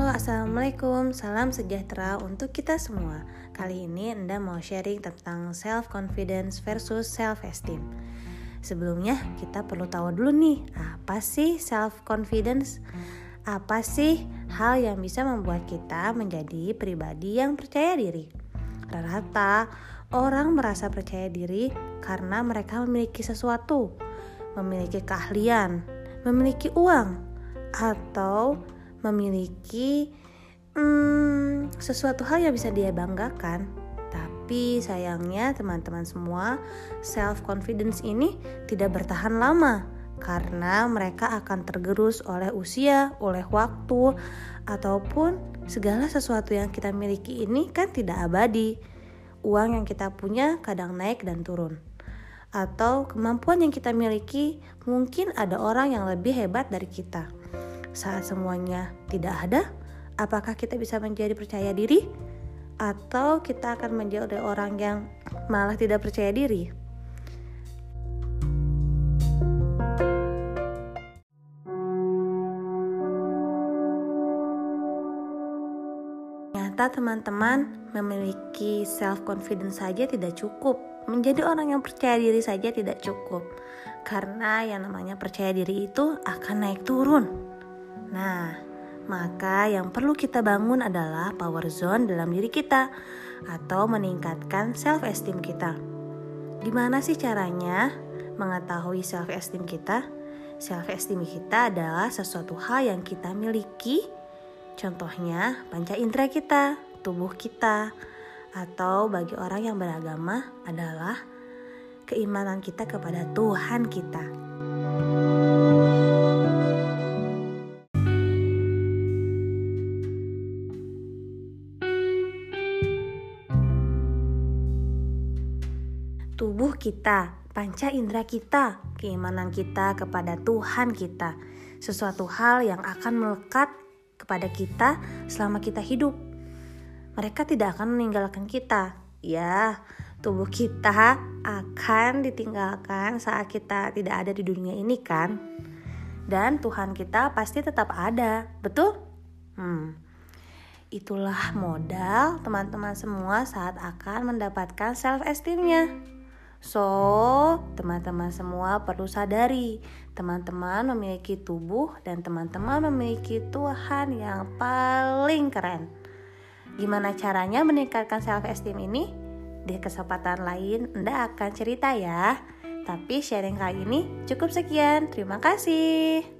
Halo assalamualaikum, salam sejahtera untuk kita semua Kali ini Anda mau sharing tentang self confidence versus self esteem Sebelumnya kita perlu tahu dulu nih Apa sih self confidence? Apa sih hal yang bisa membuat kita menjadi pribadi yang percaya diri? Rata-rata orang merasa percaya diri karena mereka memiliki sesuatu Memiliki keahlian, memiliki uang, atau memiliki hmm, sesuatu hal yang bisa dia banggakan. Tapi sayangnya teman-teman semua, self confidence ini tidak bertahan lama karena mereka akan tergerus oleh usia, oleh waktu, ataupun segala sesuatu yang kita miliki ini kan tidak abadi. Uang yang kita punya kadang naik dan turun. Atau kemampuan yang kita miliki mungkin ada orang yang lebih hebat dari kita saat semuanya tidak ada, apakah kita bisa menjadi percaya diri? Atau kita akan menjadi orang yang malah tidak percaya diri? Ternyata teman-teman memiliki self confidence saja tidak cukup. Menjadi orang yang percaya diri saja tidak cukup. Karena yang namanya percaya diri itu akan naik turun. Nah, maka yang perlu kita bangun adalah power zone dalam diri kita atau meningkatkan self esteem kita. Gimana sih caranya mengetahui self esteem kita? Self esteem kita adalah sesuatu hal yang kita miliki. Contohnya, panca indera kita, tubuh kita, atau bagi orang yang beragama adalah keimanan kita kepada Tuhan kita. Tubuh kita, panca indera kita, keimanan kita kepada Tuhan kita, sesuatu hal yang akan melekat kepada kita selama kita hidup. Mereka tidak akan meninggalkan kita, ya. Tubuh kita akan ditinggalkan saat kita tidak ada di dunia ini, kan? Dan Tuhan kita pasti tetap ada, betul? Hmm, itulah modal teman-teman semua saat akan mendapatkan self esteemnya. So, teman-teman semua perlu sadari, teman-teman memiliki tubuh dan teman-teman memiliki Tuhan yang paling keren. Gimana caranya meningkatkan self esteem ini? Di kesempatan lain Anda akan cerita ya. Tapi sharing kali ini cukup sekian. Terima kasih.